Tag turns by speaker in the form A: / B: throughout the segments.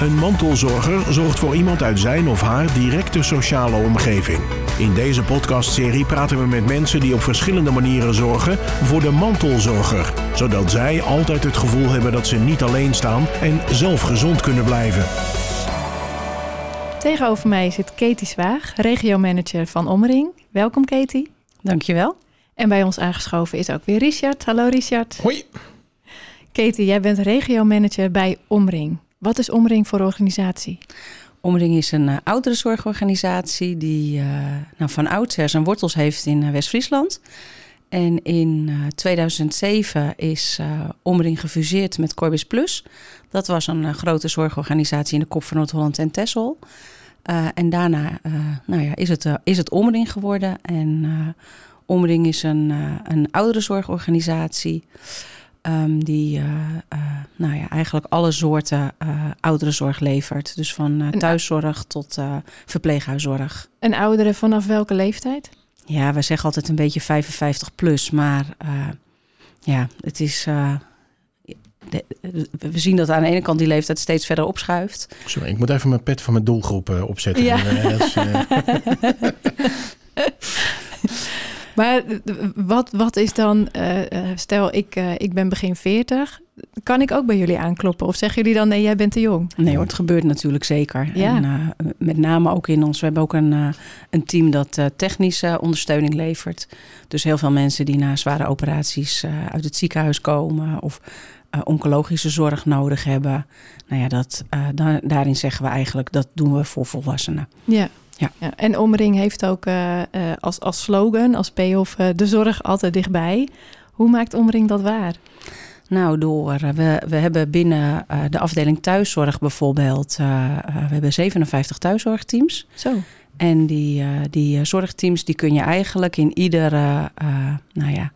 A: Een mantelzorger zorgt voor iemand uit zijn of haar directe sociale omgeving. In deze podcastserie praten we met mensen die op verschillende manieren zorgen voor de mantelzorger, zodat zij altijd het gevoel hebben dat ze niet alleen staan en zelf gezond kunnen blijven.
B: Tegenover mij zit Katie Zwaag, regiomanager van Omring. Welkom Katie.
C: Dankjewel.
B: En bij ons aangeschoven is ook weer Richard. Hallo Richard.
D: Hoi.
B: Katie, jij bent regiomanager bij Omring. Wat is Omring voor organisatie?
C: Omring is een uh, ouderenzorgorganisatie die uh, nou, van oudsher zijn wortels heeft in uh, West-Friesland. En in 2007 is Omring gefuseerd met Corbis Plus. Dat was een grote zorgorganisatie in de kop van Noord-Holland en Texel. en daarna nou ja, is, het, is het Omring geworden. En Omring is een, een ouderenzorgorganisatie... Um, die uh, uh, nou ja, eigenlijk alle soorten uh, ouderenzorg levert. Dus van thuiszorg tot verpleeghuiszorg.
B: En ouderen vanaf welke leeftijd?
C: Ja, we zeggen altijd een beetje 55 plus. Maar ja, het is... De, we zien dat aan de ene kant die leeftijd steeds verder opschuift.
D: Sorry, ik moet even mijn pet van mijn doelgroep opzetten.
B: Ja. Maar wat, wat is dan, uh, stel ik, uh, ik ben begin 40, kan ik ook bij jullie aankloppen? Of zeggen jullie dan nee, jij bent te jong?
C: Nee hoor, het gebeurt natuurlijk zeker.
B: Ja.
C: En, met name ook in ons, we hebben ook een, een team dat technische ondersteuning levert. Dus heel veel mensen die na zware operaties uit het ziekenhuis komen of oncologische zorg nodig hebben. Nou ja, dat, da daarin zeggen we eigenlijk dat doen we voor volwassenen.
B: Ja.
C: Ja.
B: ja. en Omring heeft ook uh, uh, als, als slogan, als payoff, uh, de zorg altijd dichtbij. Hoe maakt Omring dat waar?
C: Nou, door. We, we hebben binnen de afdeling thuiszorg bijvoorbeeld, we hebben 57 thuiszorgteams.
B: Zo.
C: En die, die zorgteams die kun je eigenlijk in iedere nou ja,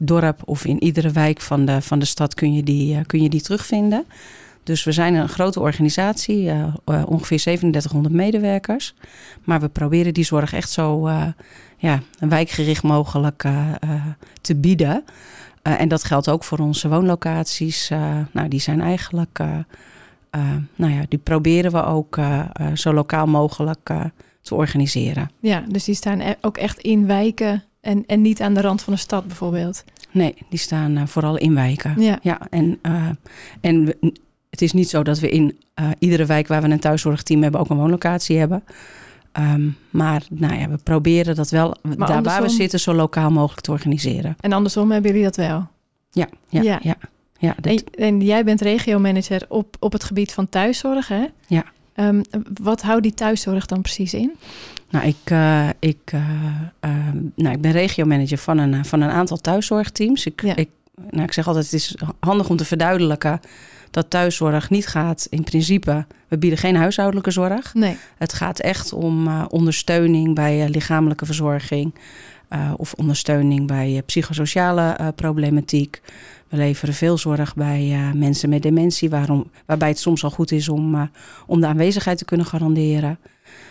C: dorp of in iedere wijk van de, van de stad kun je die, kun je die terugvinden. Dus we zijn een grote organisatie, uh, uh, ongeveer 3700 medewerkers. Maar we proberen die zorg echt zo uh, ja, wijkgericht mogelijk te bieden. en dat geldt ook voor onze woonlocaties. nou, die zijn eigenlijk, nou ja, die proberen we ook zo lokaal mogelijk te organiseren.
B: Ja, dus die staan ook echt in wijken en, en niet aan de rand van een stad bijvoorbeeld?
C: Nee, die staan vooral in wijken.
B: Ja,
C: ja en, en het is niet zo dat we in uh, iedere wijk waar we een thuiszorgteam hebben ook een woonlocatie hebben. Um, maar nou ja, we proberen dat wel maar daar andersom... waar we zitten zo lokaal mogelijk te organiseren.
B: En andersom hebben jullie dat wel?
C: Ja, ja, ja. ja,
B: en, en, jij bent regiomanager op, op het gebied van thuiszorg, hè?
C: Ja.
B: Um, wat houdt die thuiszorg dan precies in?
C: Nou, ik, uh, ik, uh, uh, nou, ik ben regiomanager van een, van een aantal thuiszorgteams. Ik,
B: ja.
C: ik, nou, ik zeg altijd, het is handig om te verduidelijken dat thuiszorg niet gaat in principe. We bieden geen huishoudelijke zorg.
B: Nee.
C: Het gaat echt om uh, ondersteuning bij uh, lichamelijke verzorging. Uh, of ondersteuning bij psychosociale problematiek. We leveren veel zorg bij mensen met dementie, waarom, waarbij het soms al goed is om, om de aanwezigheid te kunnen garanderen.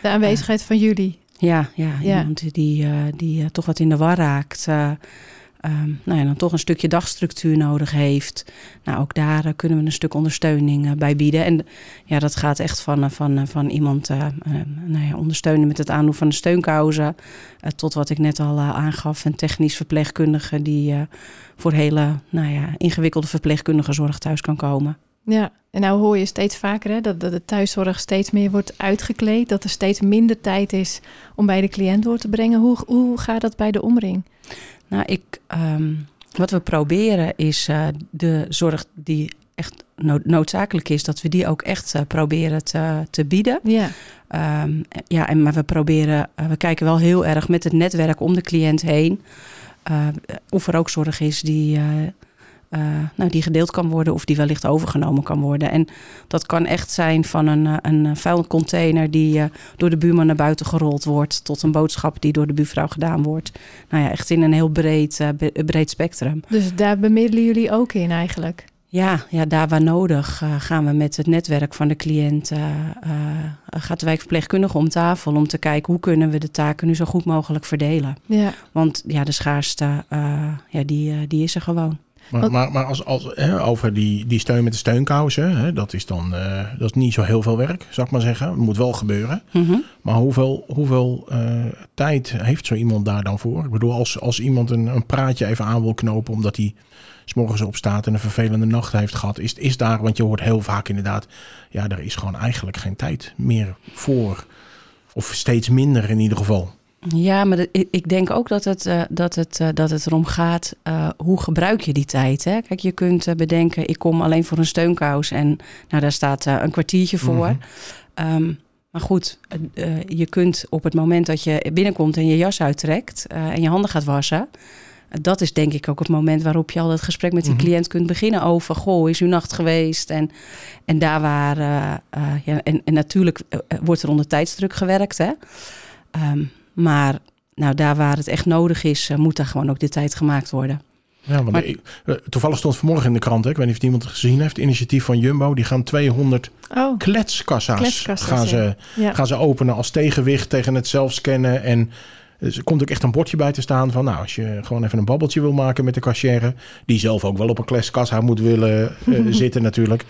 B: De aanwezigheid van jullie?
C: Ja, ja,
B: Ja.
C: iemand die, die toch wat in de war raakt. Um, nou ja, dan toch een stukje dagstructuur nodig heeft. Nou, ook daar uh, kunnen we een stuk ondersteuning uh, bij bieden. En ja, dat gaat echt van, uh, van, van iemand nou ja, ondersteunen met het aandoen van de steunkousen. tot wat ik net al aangaf, een technisch verpleegkundige die voor hele nou ja, ingewikkelde verpleegkundige zorg thuis kan komen.
B: Ja, en nou hoor je steeds vaker hè, dat, dat de thuiszorg steeds meer wordt uitgekleed. Dat er steeds minder tijd is om bij de cliënt door te brengen. Hoe, hoe gaat dat bij de omring?
C: Nou, ik, um, wat we proberen is uh, de zorg die echt nood, noodzakelijk is, dat we die ook echt uh, proberen te, te bieden.
B: Ja.
C: Um, ja, en, maar we proberen, uh, we kijken wel heel erg met het netwerk om de cliënt heen. of er ook zorg is die, uh, nou, die gedeeld kan worden of die wellicht overgenomen kan worden. En dat kan echt zijn van een, een vuilcontainer die uh, door de buurman naar buiten gerold wordt, tot een boodschap die door de buurvrouw gedaan wordt. Nou ja, echt in een heel breed, uh, breed spectrum.
B: Dus daar bemiddelen jullie ook in eigenlijk?
C: Ja, ja daar waar nodig gaan we met het netwerk van de cliënt, gaat de wijkverpleegkundige om tafel om te kijken hoe kunnen we de taken nu zo goed mogelijk verdelen.
B: Ja.
C: Want ja, de schaarste, ja, die, die is er gewoon.
D: Maar, maar, maar als, als, hè, over die, die steun met de steunkousen, hè, dat is dan uh, dat is niet zo heel veel werk, zou ik maar zeggen. Het moet wel gebeuren.
C: Mm -hmm.
D: Maar hoeveel, hoeveel uh, tijd heeft zo iemand daar dan voor? Ik bedoel, als, als iemand een, een praatje even aan wil knopen omdat hij s'morgens opstaat en een vervelende nacht heeft gehad, is, is daar, want je hoort heel vaak inderdaad, ja, er is gewoon eigenlijk geen tijd meer voor. Of steeds minder in ieder geval.
C: Ja, maar ik denk ook dat het, uh, dat het, uh, dat het erom gaat, uh, hoe gebruik je die tijd? Hè? Kijk, je kunt bedenken, ik kom alleen voor een steunkous en nou, daar staat een kwartiertje voor. Mm -hmm. um, maar goed, je kunt op het moment dat je binnenkomt en je jas uittrekt en je handen gaat wassen, dat is denk ik ook het moment waarop je al dat gesprek met die
D: Mhm.
C: cliënt kunt beginnen over, goh, is uw nacht geweest? En, en daar waar, ja, en, en natuurlijk wordt er onder tijdsdruk gewerkt, hè. Um, maar nou, daar waar het echt nodig is, uh, moet daar gewoon ook de tijd gemaakt worden.
D: Ja, want
C: Maar-
D: eh, toevallig stond vanmorgen in de krant, hè, ik weet niet of iemand het gezien heeft, initiatief van Jumbo, die gaan 200
B: Oh,
D: kletskassa's,
B: Kletskassa's,
D: gaan, ze,
B: ja.
D: gaan ze openen als tegenwicht tegen het zelfscannen. En er komt ook echt een bordje bij te staan van, nou, als je gewoon even een babbeltje wil maken met de cashier, die zelf ook wel op een kleskassa moet willen eh, zitten natuurlijk.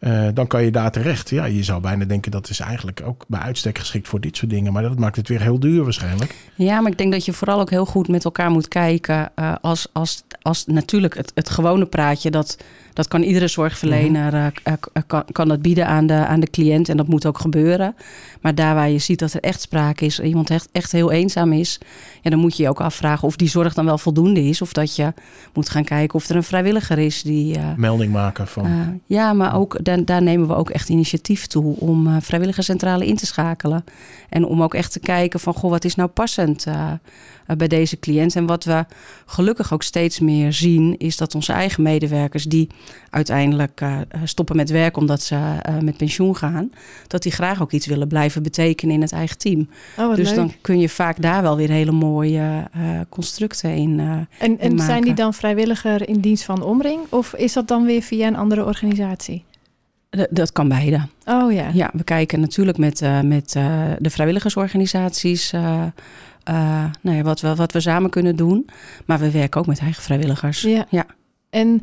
D: Eh, dan kan je daar terecht. Ja, je zou bijna denken dat is eigenlijk ook bij uitstek geschikt voor dit soort dingen. Maar dat maakt het weer heel duur waarschijnlijk.
C: Ja, maar ik denk dat je vooral ook heel goed met elkaar moet kijken. eh, als, als, als natuurlijk het, het gewone praatje, dat, dat kan iedere zorgverlener eh, eh, kan, kan dat bieden aan de, aan de cliënt. En dat moet ook gebeuren. Maar daar waar je ziet dat er echt sprake is, iemand echt, echt heel eenzaam is, ja, dan moet je je ook afvragen of die zorg dan wel voldoende is. Of dat je moet gaan kijken of er een vrijwilliger is die. eh,
D: Melding maken van.
C: Uh, ja, maar ook daar, daar nemen we ook echt initiatief toe om uh, vrijwilligerscentrale in te schakelen. En om ook echt te kijken van, goh, wat is nou passend bij deze cliënt? En wat we gelukkig ook steeds meer zien, is dat onze eigen medewerkers die uiteindelijk uh, stoppen met werk omdat ze uh, met pensioen gaan, dat die graag ook iets willen blijven betekenen in het eigen team.
B: Oh,
C: dus
B: leuk.
C: dan kun je vaak daar wel weer hele mooie constructen in.
B: En en zijn die dan vrijwilliger in dienst van Omring? Of is dat dan weer via een andere organisatie?
C: Dat kan beide.
B: Oh ja.
C: Ja, we kijken natuurlijk met, uh, met uh, de vrijwilligersorganisaties. Uh, nou ja, wat, we, wat we samen kunnen doen. Maar we werken ook met eigen vrijwilligers.
B: Ja.
C: ja.
B: En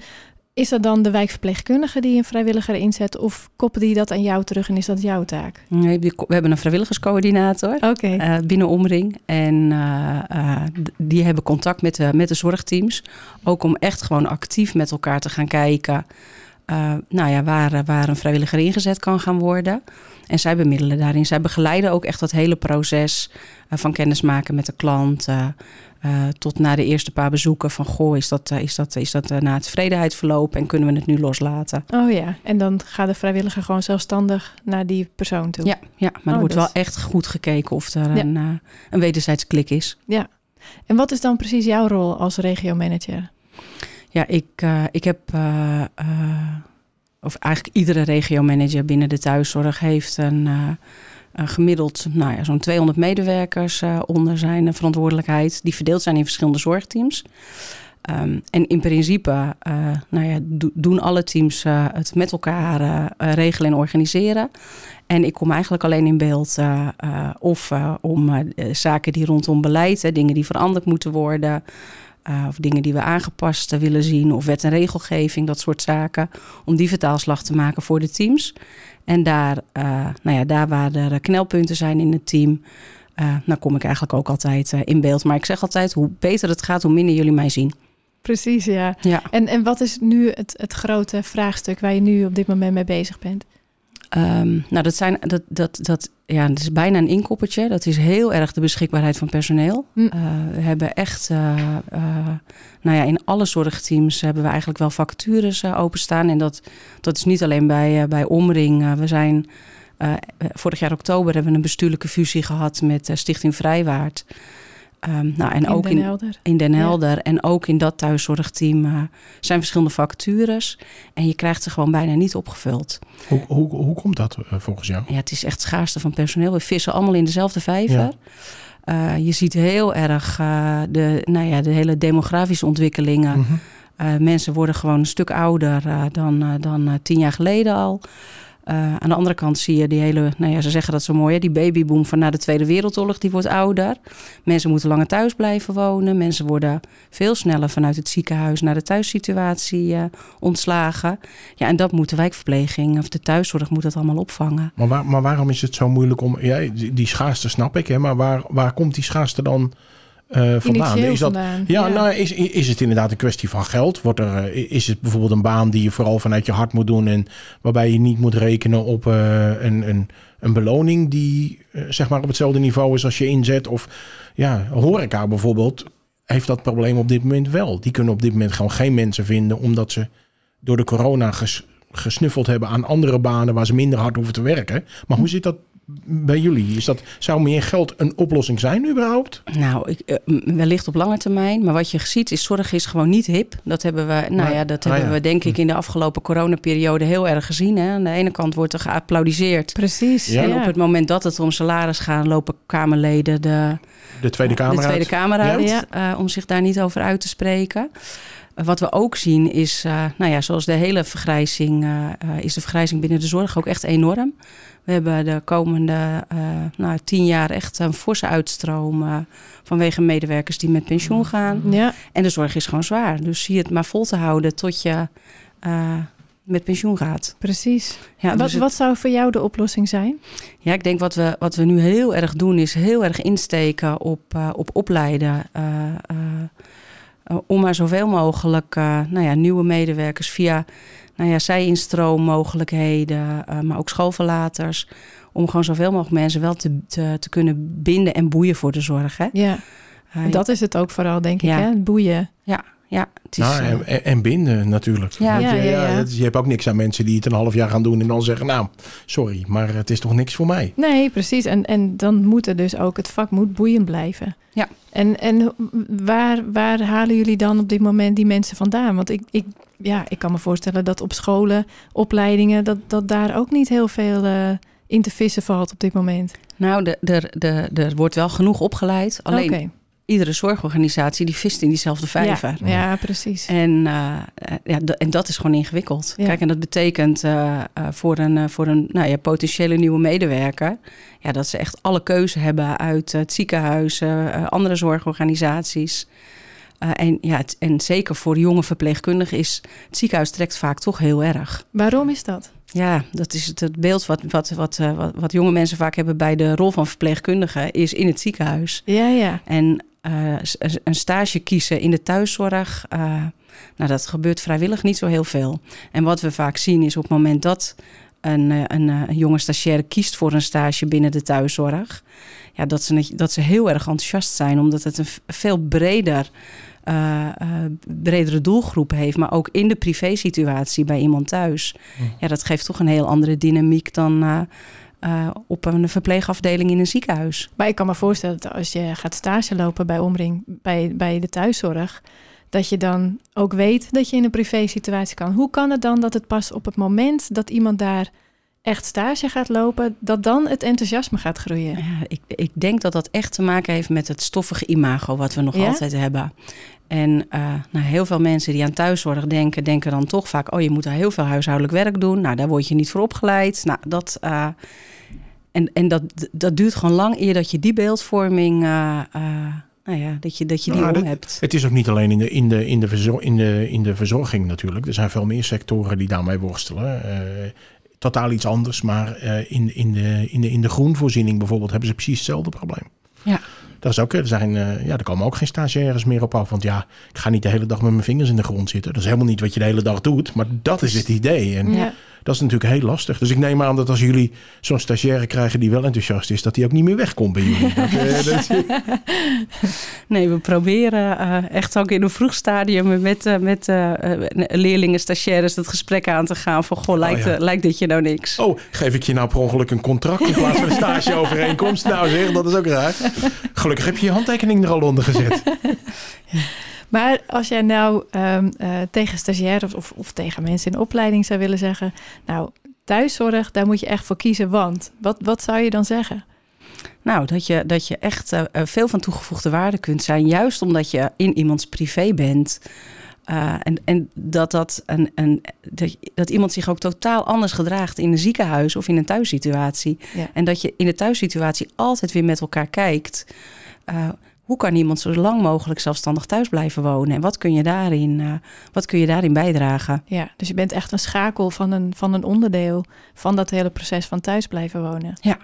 B: is dat dan de wijkverpleegkundige die een vrijwilliger inzet? Of koppelt die dat aan jou terug en is dat jouw taak?
C: Nee, we hebben een vrijwilligerscoördinator.
B: Okay.
C: uh, binnen Omring. En uh, die hebben contact met de, met de zorgteams. Ook om echt gewoon actief met elkaar te gaan kijken. Uh, nou ja, waar, waar een vrijwilliger ingezet kan gaan worden. En zij bemiddelen daarin. Zij begeleiden ook echt dat hele proces uh, van kennismaken met de klant. Uh, tot na de eerste paar bezoeken van goh, is dat, is dat, is dat na tevredenheid verlopen en kunnen we het nu loslaten?
B: Oh ja, en dan gaat de vrijwilliger gewoon zelfstandig naar die persoon toe.
C: Ja, ja maar
B: oh,
C: er wordt
B: dus.
C: wel echt goed gekeken of er ja. een, een wederzijds klik is.
B: Ja, en wat is dan precies jouw rol als regiomanager?
C: Ja, ik, uh, ik heb. Uh, of eigenlijk iedere regiomanager binnen de thuiszorg heeft een. Gemiddeld nou ja, zo'n 200 medewerkers onder zijn verantwoordelijkheid, die verdeeld zijn in verschillende zorgteams. Um, en in principe nou ja, do, doen alle teams het met elkaar regelen en organiseren. En ik kom eigenlijk alleen in beeld of om zaken die rondom beleid, hè, dingen die veranderd moeten worden. Uh, of dingen die we aangepast willen zien, of wet en regelgeving, dat soort zaken. Om die vertaalslag te maken voor de teams. En daar, uh, nou ja, daar waar er knelpunten zijn in het team, uh, nou kom ik eigenlijk ook altijd in beeld. Maar ik zeg altijd, hoe beter het gaat, hoe minder jullie mij zien.
B: Precies, ja.
C: ja.
B: En, en wat is nu het, het grote vraagstuk waar je nu op dit moment mee bezig bent?
C: Um, nou, dat, zijn, dat, dat, dat, ja, dat is bijna een inkoppertje. Dat is heel erg de beschikbaarheid van personeel.
B: Hm.
C: Uh, we hebben echt, uh, uh, nou ja, in alle zorgteams hebben we eigenlijk wel vacatures openstaan. En dat, dat is niet alleen bij, bij Omring. we zijn, vorig jaar oktober hebben we een bestuurlijke fusie gehad met Stichting Vrijwaard. Um, nou, en
B: in
C: ook
B: Den
C: in,
B: Helder.
C: in Den Helder. Ja. En ook in dat thuiszorgteam uh, zijn verschillende vacatures. En je krijgt ze gewoon bijna niet opgevuld.
D: Hoe, hoe, hoe komt dat uh, volgens jou?
C: Ja, het is echt schaarste van personeel. We vissen allemaal in dezelfde vijver. Ja. Uh, je ziet heel erg uh, de, nou ja, de hele demografische ontwikkelingen. Mm -hmm. mensen worden gewoon een stuk ouder dan, dan tien jaar geleden al. Uh, aan de andere kant zie je die hele, nou ja, ze zeggen dat zo mooi, hè, die babyboom van na de Tweede Wereldoorlog, die wordt ouder. Mensen moeten langer thuis blijven wonen. Mensen worden veel sneller vanuit het ziekenhuis naar de thuissituatie uh, ontslagen. Ja, en dat moet de wijkverpleging of de thuiszorg moet dat allemaal opvangen.
D: Maar, maar waarom is het zo moeilijk om, ja, die, die schaarste snap ik, hè, maar waar, waar komt die schaarste dan uh, vandaan?
B: Is
D: dat,
B: vandaan,
D: ja,
B: ja.
D: Nou, is, is het inderdaad een kwestie van geld? Wordt er, uh, is het bijvoorbeeld een baan die je vooral vanuit je hart moet doen en waarbij je niet moet rekenen op uh, een, een, een beloning die zeg maar op hetzelfde niveau is als je inzet? Of ja, horeca bijvoorbeeld heeft dat probleem op dit moment wel. Die kunnen op dit moment gewoon geen mensen vinden omdat ze door de corona ges, gesnuffeld hebben aan andere banen waar ze minder hard hoeven te werken. Maar hoe zit dat bij jullie? Is dat, zou meer geld een oplossing zijn überhaupt?
C: Nou, ik, uh, wellicht op lange termijn. Maar wat je ziet is, zorg is gewoon niet hip. Dat hebben we, nou ja, dat
D: Ah,
C: hebben
D: ja.
C: we denk ik in de afgelopen coronaperiode heel erg gezien. Hè? Aan de ene kant wordt er geapplaudiseerd.
B: Precies.
D: Ja.
C: En op het moment dat het om salaris gaat, lopen Kamerleden de,
D: De Tweede Kamer
C: de Tweede
D: uit?
C: Kamer
D: Ja.
C: uit.
B: Ja.
C: uh, om zich daar niet over uit te spreken. Wat we ook zien is, uh, nou ja, zoals de hele vergrijzing, uh, is de vergrijzing binnen de zorg ook echt enorm. We hebben de komende uh, nou, tien jaar echt een forse uitstroom vanwege medewerkers die met pensioen gaan.
B: Ja.
C: En de zorg is gewoon zwaar. Dus zie het maar vol te houden tot je met pensioen gaat.
B: Precies.
C: Ja,
B: wat,
C: dus het,
B: wat zou voor jou de oplossing zijn?
C: ja, ik denk wat we, wat we nu heel erg doen is heel erg insteken op, op opleiden. Uh, uh, om maar zoveel mogelijk uh, nou ja, nieuwe medewerkers via nou ja, zij-instroom-mogelijkheden, uh, maar ook schoolverlaters. Om gewoon zoveel mogelijk mensen wel te, te, te kunnen binden en boeien voor de zorg. Hè?
B: Ja, dat is het ook vooral, denk ik, hè? Boeien.
C: ja, ja, het is,
D: Nou,
C: uh,
D: en, en- en binden natuurlijk.
C: Ja.
D: Want
B: Ja,
D: je,
B: ja, ja.
D: het- je hebt ook niks aan mensen die het een half jaar gaan doen en dan zeggen, nou, sorry, maar het is toch niks voor mij.
B: Nee, precies. En, en dan moet er dus ook, het vak moet boeiend blijven.
C: Ja.
B: En, en waar, waar halen jullie dan op dit moment die mensen vandaan? Want ik, ik, ja, ik kan me voorstellen dat op scholen, opleidingen, dat, dat daar ook niet heel veel eh, in te vissen valt op dit moment.
C: nou, de, de, de, er wordt wel genoeg opgeleid. Alleen
B: Oké.
C: Iedere zorgorganisatie die vist in diezelfde vijver.
B: Ja, ja, precies.
C: En, uh, ja, en dat is gewoon ingewikkeld.
B: Ja.
C: Kijk, en dat betekent uh, uh, voor een, uh, voor een nou ja, potentiële nieuwe medewerker... Ja, dat ze echt alle keuze hebben uit het ziekenhuis, uh, andere zorgorganisaties. Uh, en, ja, het, en zeker voor jonge verpleegkundigen is het ziekenhuis trekt vaak toch heel erg.
B: Waarom is dat?
C: Ja, dat is het, het beeld wat, wat, wat, uh, wat, wat jonge mensen vaak hebben bij de rol van verpleegkundige... is in het ziekenhuis.
B: Ja, ja.
C: En een stage kiezen in de thuiszorg, uh, nou, dat gebeurt vrijwillig niet zo heel veel. En wat we vaak zien is op het moment dat een, uh, een, een jonge stagiaire kiest voor een stage binnen de thuiszorg, ja, dat, ze, dat ze heel erg enthousiast zijn, omdat het een veel breder. Uh, bredere doelgroep heeft, maar ook in de privésituatie bij iemand thuis. Mm. Ja, dat geeft toch een heel andere dynamiek dan uh, uh, op een verpleegafdeling in een ziekenhuis.
B: Maar ik kan me voorstellen dat als je gaat stage lopen bij Omring, bij, bij de thuiszorg, dat je dan ook weet dat je in een privé-situatie kan. Hoe kan het dan dat het pas op het moment dat iemand daar echt stage gaat lopen, dat dan het enthousiasme gaat groeien?
C: Ja, ik, ik denk dat dat echt te maken heeft met het stoffige imago wat we nog
B: Ja?
C: altijd hebben. En uh, nou, heel veel mensen die aan thuiszorg denken, denken dan toch vaak: oh, je moet daar heel veel huishoudelijk werk doen. Nou, daar word je niet voor opgeleid. Nou, dat. Uh, en en dat, dat duurt gewoon lang eer dat je die beeldvorming. Uh, nou ja, dat je, dat je die
D: Nou,
C: om
D: dat-
C: hebt.
D: Het is ook niet alleen in de, in, de, in, de verzor- in, de, in de verzorging natuurlijk. Er zijn veel meer sectoren die daarmee worstelen. Eh, totaal iets anders, maar eh, in, in, de, in, de, in de groenvoorziening bijvoorbeeld hebben ze precies hetzelfde probleem.
C: Ja.
D: Dat is ook, er, zijn, eh, ja, er komen ook geen stagiaires meer op af. Want ja, ik ga niet de hele dag met mijn vingers in de grond zitten. Dat is helemaal niet wat je de hele dag doet. Maar dat is het idee. En
B: Ja.
D: Dat is natuurlijk heel lastig. Dus ik neem aan dat als jullie zo'n stagiaire krijgen die wel enthousiast is, dat die ook niet meer wegkomt bij jullie. Dat, eh, dat-
C: Nee, we proberen uh, echt ook in een vroeg stadium met, uh, met uh, leerlingen, stagiaires, het gesprek aan te gaan van, goh, lijkt,
D: ja.
C: lijkt dit je nou niks?
D: Oh, geef ik je nou per ongeluk een contract in plaats van een stageovereenkomst? Nou zeg, dat is ook raar. Gelukkig heb je je handtekening er al onder gezet.
B: Maar als jij nou um, uh, tegen stagiaires of, of tegen mensen in opleiding zou willen zeggen... nou, thuiszorg, daar moet je echt voor kiezen, want... wat, wat zou je dan zeggen?
C: Nou, dat je, dat je echt uh, veel van toegevoegde waarde kunt zijn... juist omdat je in iemands privé bent... Uh, en, en dat, dat, een, een, dat, iemand zich ook totaal anders gedraagt in een ziekenhuis of in een thuissituatie.
B: Ja.
C: En dat je in de thuissituatie altijd weer met elkaar kijkt. Uh, hoe kan iemand zo lang mogelijk zelfstandig thuis blijven wonen? En wat kun je daarin, uh, wat kun je daarin bijdragen?
B: Ja, dus je bent echt een schakel van een, van een onderdeel van dat hele proces van thuis blijven wonen.
C: Ja.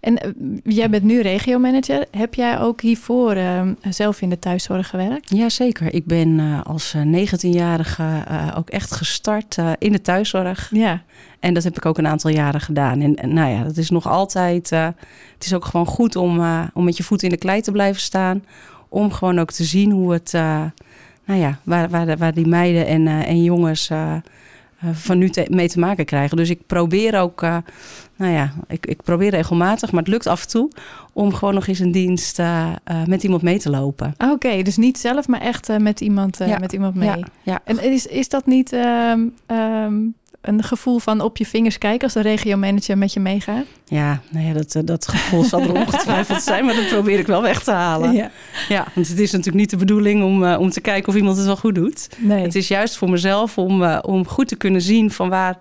B: En uh, jij bent nu regiomanager. Heb jij ook hiervoor uh, zelf in de thuiszorg gewerkt?
C: Jazeker. Ik ben uh, als 19-jarige ook echt gestart in de thuiszorg.
B: Ja.
C: En dat heb ik ook een aantal jaren gedaan. En, en nou ja, dat is nog altijd. Het is ook gewoon goed om, om met je voet in de klei te blijven staan. Om gewoon ook te zien hoe het. Nou ja, waar, waar, waar die meiden en, en jongens van nu te, mee te maken krijgen. Dus ik probeer ook. nou ja, ik, ik probeer regelmatig, maar het lukt af en toe. Om gewoon nog eens een dienst met iemand mee te lopen.
B: Oké, okay, dus niet zelf, maar echt met, iemand,
C: ja,
B: met iemand mee.
C: Ja, ja.
B: En is, is dat niet. Um, um, een gevoel van op je vingers kijken als de regiomanager met je meegaat?
C: Ja, nou ja dat, dat gevoel zal er ongetwijfeld zijn, maar dat probeer ik wel weg te halen.
B: Ja,
C: ja want het is natuurlijk niet de bedoeling om, uh, om te kijken of iemand het wel goed doet.
B: Nee.
C: Het is juist voor mezelf om, uh, om goed te kunnen zien van waar,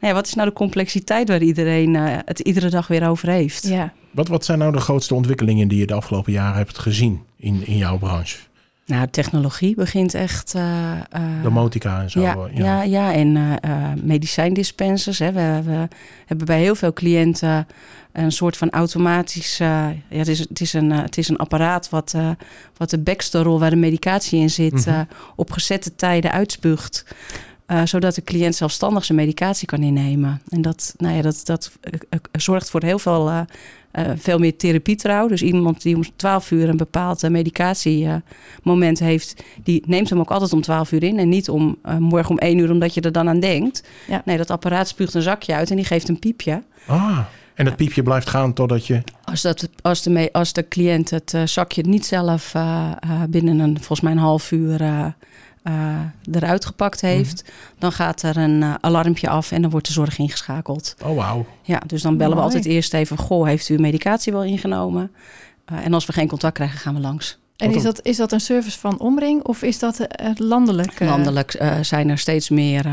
C: nou ja, wat is nou de complexiteit waar iedereen uh, het iedere dag weer over heeft.
B: Ja.
D: Wat, wat zijn nou de grootste ontwikkelingen die je de afgelopen jaren hebt gezien in, in jouw branche?
C: Nou, technologie begint echt. Uh,
D: Domotica en zo.
C: Ja, ja. ja, ja. en uh, medicijndispensers. Hè. We, we, hebben bij heel veel cliënten een soort van automatisch. ja, het, is, het, is een, het is een apparaat wat, wat de backstore waar de medicatie in zit, mm -hmm. op gezette tijden uitspuugt. Uh, zodat de cliënt zelfstandig zijn medicatie kan innemen. En dat, nou ja, dat, dat uh, zorgt voor heel veel, uh, veel meer therapietrouw. Dus iemand die om 12 uur een bepaald medicatiemoment heeft, die neemt hem ook altijd om 12 uur in. En niet om morgen om 1 uur, omdat je er dan aan denkt.
B: Ja.
C: Nee, dat apparaat spuugt een zakje uit en die geeft een piepje.
D: Ah. En dat piepje blijft gaan totdat je.
C: Als, dat, als, de, als de cliënt het zakje niet zelf binnen een, volgens mij een half uur uh, eruit gepakt heeft, mm -hmm. dan gaat er een uh, alarmpje af en dan wordt de zorg ingeschakeld.
D: Oh, wauw.
C: Ja, dus dan bellen
B: Mooi.
C: we altijd eerst even: Goh, heeft u uw medicatie wel ingenomen? Uh, en als we geen contact krijgen, gaan we langs.
B: En is dat, is dat een service van Omring of is dat uh, landelijk? Uh...
C: Landelijk uh, zijn er steeds meer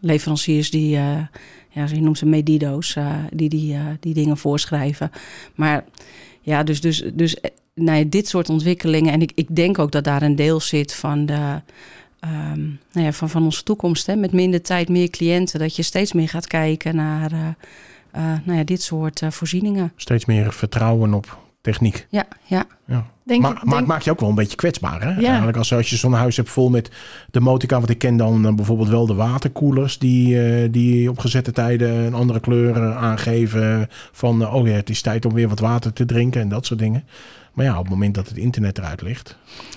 C: leveranciers die, ja, je noemt ze medido's, die, die die dingen voorschrijven. Maar ja, dus, dus, dus nou ja, dit soort ontwikkelingen. En ik, ik denk ook dat daar een deel zit van, de, um, nou ja, van, van onze toekomst. Hè? Met minder tijd, meer cliënten. Dat je steeds meer gaat kijken naar uh, uh, nou ja, dit soort uh, voorzieningen.
D: Steeds meer vertrouwen op techniek.
C: Ja, ja.
D: ja.
B: Denk,
D: maar,
B: denk...
D: maar het maakt je ook wel een beetje kwetsbaar. Hè?
B: Ja.
D: Eigenlijk als, als je zo'n huis hebt vol met de motica. Want ik ken dan uh, bijvoorbeeld wel de waterkoelers. Die, uh, die op gezette tijden een andere kleur aangeven. Van uh, oh ja, het is tijd om weer wat water te drinken. En dat soort dingen. Maar ja, op het moment dat het internet eruit ligt.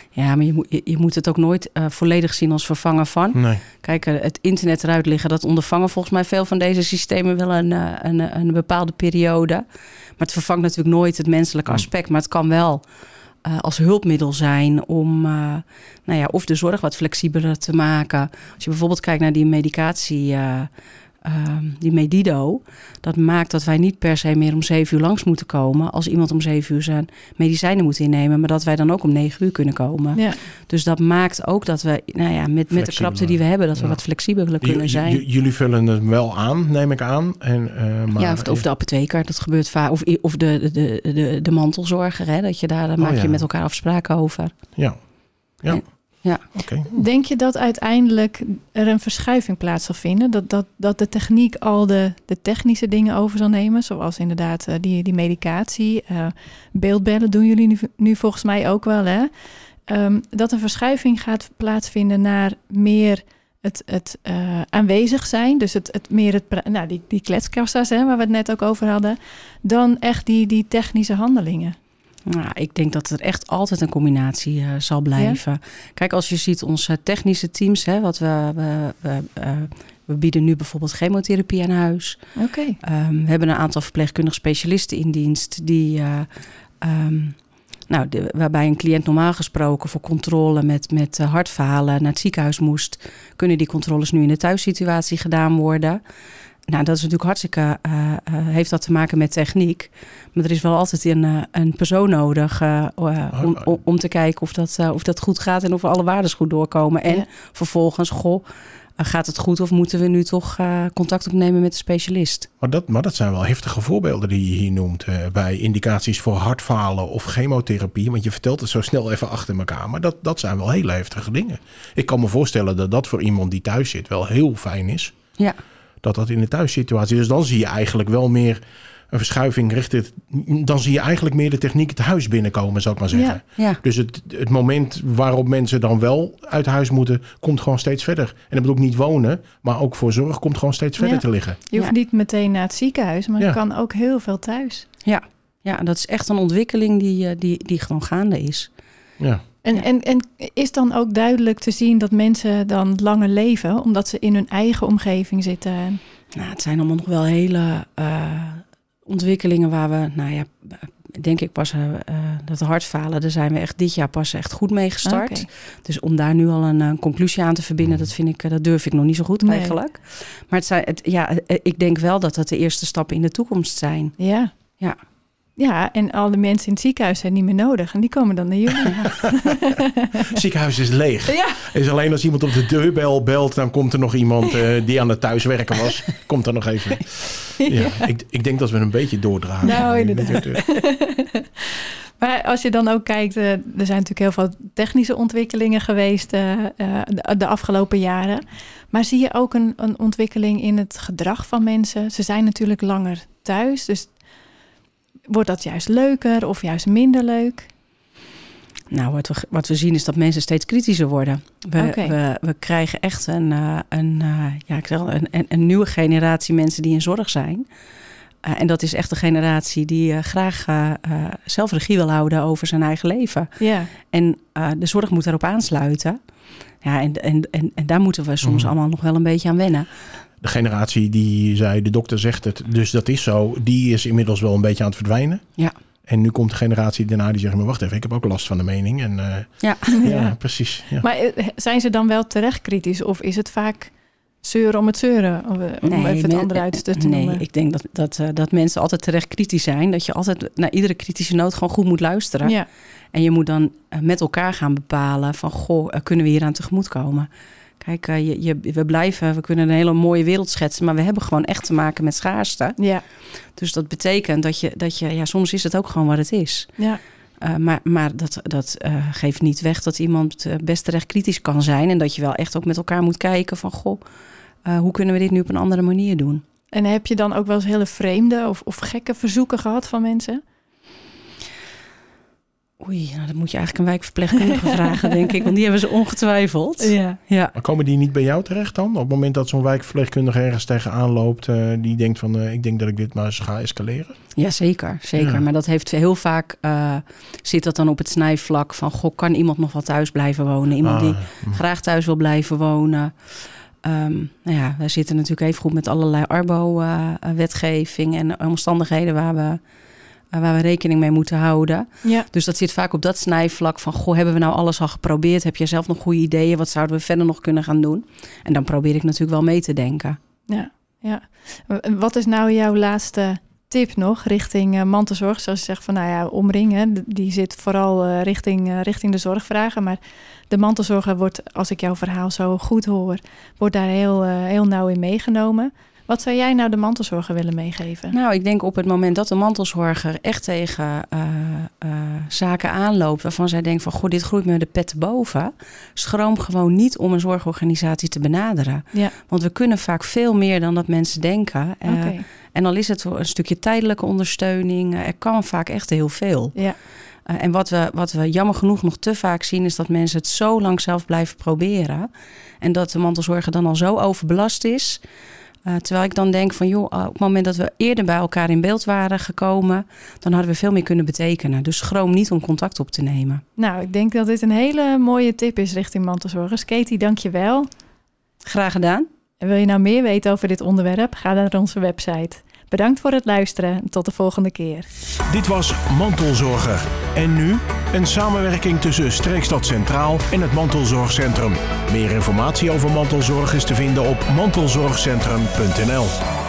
C: Ja, maar je moet, je, je moet het ook nooit uh, volledig zien als vervanger van.
D: Nee.
C: Kijk, uh, het internet eruit liggen, dat ondervangen volgens mij veel van deze systemen wel een, uh, een, een bepaalde periode. Maar het vervangt natuurlijk nooit het menselijke aspect. Maar het kan wel uh, als hulpmiddel zijn om uh, nou ja, of de zorg wat flexibeler te maken. Als je bijvoorbeeld kijkt naar die medicatie. Uh, uh, die Medido, dat maakt dat wij niet per se meer om zeven uur langs moeten komen als iemand om zeven uur zijn medicijnen moet innemen, maar dat wij dan ook om negen uur kunnen komen.
B: Ja.
C: Dus dat maakt ook dat we, nou ja, met, met de krapte die we hebben, dat we
D: Ja.
C: wat flexibeler kunnen zijn.
D: J- jullie vullen het wel aan, neem ik aan. En, uh, maar
C: ja, of, of de apotheker, dat gebeurt vaak. Of, of de, de, de, de mantelzorger, hè, dat je daar, daar
D: Oh,
C: maak
D: ja.
C: je met elkaar afspraken over.
D: Ja. Ja.
C: Ja. Ja.
B: Denk je dat uiteindelijk er een verschuiving plaats zal vinden? Dat, dat, dat de techniek al de, de technische dingen over zal nemen? Zoals inderdaad uh, die, die medicatie. Uh, beeldbellen doen jullie nu, nu, volgens mij ook wel. Hè? Um, dat een verschuiving gaat plaatsvinden naar meer het, het uh, aanwezig zijn. Dus het, het meer het, nou, die, die kletskassa's hè, waar we het net ook over hadden. Dan echt die, die technische handelingen.
C: Nou, ik denk dat er echt altijd een combinatie uh, zal blijven. Ja? Kijk, als je ziet onze technische teams, hè, wat we, we, we, uh, we bieden nu bijvoorbeeld chemotherapie aan huis.
B: Okay.
C: Um, we hebben een aantal verpleegkundige specialisten in dienst die. Uh, um, nou, de, waarbij een cliënt normaal gesproken voor controle met, met hartfalen naar het ziekenhuis moest, kunnen die controles nu in de thuissituatie gedaan worden. Nou, dat is natuurlijk hartstikke, uh, uh, heeft dat te maken met techniek. Maar er is wel altijd een, uh, een persoon nodig om, om, om, te kijken of dat, of dat goed gaat en of alle waarden goed doorkomen. En ja. vervolgens, goh, gaat het goed of moeten we nu toch contact opnemen met de specialist?
D: Maar dat, maar dat zijn wel heftige voorbeelden die je hier noemt bij indicaties voor hartfalen of chemotherapie. Want je vertelt het zo snel even achter elkaar. Maar dat, dat zijn wel hele heftige dingen. Ik kan me voorstellen dat dat voor iemand die thuis zit wel heel fijn is.
C: Ja
D: dat dat in de thuissituatie. Dus dan zie je eigenlijk wel meer een verschuiving richting. Dan zie je eigenlijk meer de techniek het huis binnenkomen, zou ik maar zeggen.
C: Ja, ja.
D: Dus het, het moment waarop mensen dan wel uit huis moeten, komt gewoon steeds verder. En dat bedoel ik niet wonen, maar ook voor zorg komt gewoon steeds verder
B: ja.
D: te liggen.
B: Je hoeft niet meteen naar het ziekenhuis, maar je kan ook heel veel thuis.
C: Ja, ja dat is echt een ontwikkeling die, die, die gewoon gaande is.
D: Ja.
B: En, en, en is dan ook duidelijk te zien dat mensen dan langer leven, omdat ze in hun eigen omgeving zitten?
C: Nou, het zijn allemaal nog wel hele uh, ontwikkelingen waar we, nou ja, denk ik pas uh, dat hartfalen, daar zijn we echt dit jaar pas echt goed mee gestart.
B: Okay.
C: Dus om daar nu al een, een, conclusie aan te verbinden, dat vind ik, dat durf ik nog niet zo goed
B: Nee.
C: eigenlijk. Maar het zijn, het, ja, ik denk wel dat dat de eerste stappen in de toekomst zijn.
B: Ja.
C: Ja.
B: Ja, en alle mensen in het ziekenhuis zijn niet meer nodig. En die komen dan naar jullie.
D: Het ziekenhuis is leeg.
B: Ja.
D: Is alleen als iemand op de deurbel belt, dan komt er nog iemand uh, die aan het thuiswerken was. komt er nog even. Ja, ja. Ik, ik, denk dat we een beetje doordragen.
B: Nou, inderdaad. maar als je dan ook kijkt, uh, er zijn natuurlijk heel veel technische ontwikkelingen geweest uh, de, de, afgelopen jaren. Maar zie je ook een, een ontwikkeling in het gedrag van mensen? Ze zijn natuurlijk langer thuis, dus wordt dat juist leuker of juist minder leuk?
C: Nou, wat we, wat we zien is dat mensen steeds kritischer worden. We,
B: okay.
C: we, we, krijgen echt een, uh, een, uh, ja, ik zeg al, een, een, een, nieuwe generatie mensen die in zorg zijn. Uh, en dat is echt een generatie die graag zelf regie wil houden over zijn eigen leven.
B: Ja.
C: En de zorg moet daarop aansluiten. Ja, en, en, en, en daar moeten we soms mm. allemaal nog wel een beetje aan wennen
D: de generatie die zei, de dokter zegt het, dus dat is zo, die is inmiddels wel een beetje aan het verdwijnen.
C: Ja.
D: En nu komt de generatie daarna die zegt, maar wacht even, ik heb ook last van de mening. En, uh,
C: ja.
D: ja. ja, precies. Ja.
B: Maar zijn ze dan wel terecht kritisch of is het vaak zeuren om het zeuren? Om, om
C: nee,
B: even het andere uit te
C: nee,
B: noemen.
C: ik denk dat, dat, uh, dat mensen altijd terecht kritisch zijn. Dat je altijd naar iedere kritische noot gewoon goed moet luisteren.
B: Ja.
C: En je moet dan uh, met elkaar gaan bepalen van, goh, kunnen we hier aan tegemoet komen? Kijk, uh, je, je, we blijven, we kunnen een hele mooie wereld schetsen, maar we hebben gewoon echt te maken met schaarste.
B: Ja.
C: Dus dat betekent dat je, dat je ja, soms is het ook gewoon wat het is.
B: Ja.
C: Uh, maar maar dat, dat uh, geeft niet weg dat iemand best terecht kritisch kan zijn. En dat je wel echt ook met elkaar moet kijken van, goh, hoe kunnen we dit nu op een andere manier doen?
B: En heb je dan ook wel eens hele vreemde of, of gekke verzoeken gehad van mensen?
C: Oei, nou, dat moet je eigenlijk een wijkverpleegkundige vragen, denk ik. Want die hebben ze ongetwijfeld.
B: Ja.
C: ja.
D: Maar komen die niet bij jou terecht dan? Op het moment dat zo'n wijkverpleegkundige ergens tegenaan loopt... Uh, die denkt van, uh, ik denk dat ik dit maar eens ga escaleren?
C: Ja, zeker. zeker. Ja. Maar dat heeft heel vaak... Uh, zit dat dan op het snijvlak van... Goh, kan iemand nog wel thuis blijven wonen? Iemand ah, die mm. graag thuis wil blijven wonen... Um, nou ja, we zitten natuurlijk even goed met allerlei arbo-wetgeving en omstandigheden waar we waar we rekening mee moeten houden.
B: Ja.
C: Dus dat zit vaak op dat snijvlak van... goh, hebben we nou alles al geprobeerd? Heb je zelf nog goede ideeën? Wat zouden we verder nog kunnen gaan doen? En dan probeer ik natuurlijk wel mee te denken.
B: Ja, ja. Wat is nou jouw laatste tip nog richting uh, mantelzorg? Zoals je zegt van, nou ja, omringen, die zit vooral uh, richting, uh, richting de zorgvragen. Maar de mantelzorger wordt, als ik jouw verhaal zo goed hoor... wordt daar heel, heel nauw in meegenomen... Wat zou jij nou de mantelzorger willen meegeven?
C: Nou, ik denk op het moment dat de mantelzorger echt tegen uh, uh, zaken aanloopt... waarvan zij denkt van, goh, dit groeit me de pet te boven... schroom gewoon niet om een zorgorganisatie te benaderen.
B: Ja.
C: Want we kunnen vaak veel meer dan dat mensen denken. Uh,
B: okay.
C: En dan is het een stukje tijdelijke ondersteuning. er kan vaak echt heel veel.
B: Ja.
C: Uh, en wat we, wat we jammer genoeg nog te vaak zien... is dat mensen het zo lang zelf blijven proberen... en dat de mantelzorger dan al zo overbelast is... Uh, terwijl ik dan denk van joh, op het moment dat we eerder bij elkaar in beeld waren gekomen, dan hadden we veel meer kunnen betekenen. Dus schroom niet om contact op te nemen.
B: Nou, ik denk dat dit een hele mooie tip is richting mantelzorgers. Katie, dank je wel.
C: Graag gedaan.
B: En wil je nou meer weten over dit onderwerp? Ga naar onze website. Bedankt voor het luisteren en tot de volgende keer.
A: Dit was Mantelzorger. En nu een samenwerking tussen Streekstad Centraal en het Mantelzorgcentrum. Meer informatie over mantelzorg is te vinden op mantelzorgcentrum.nl.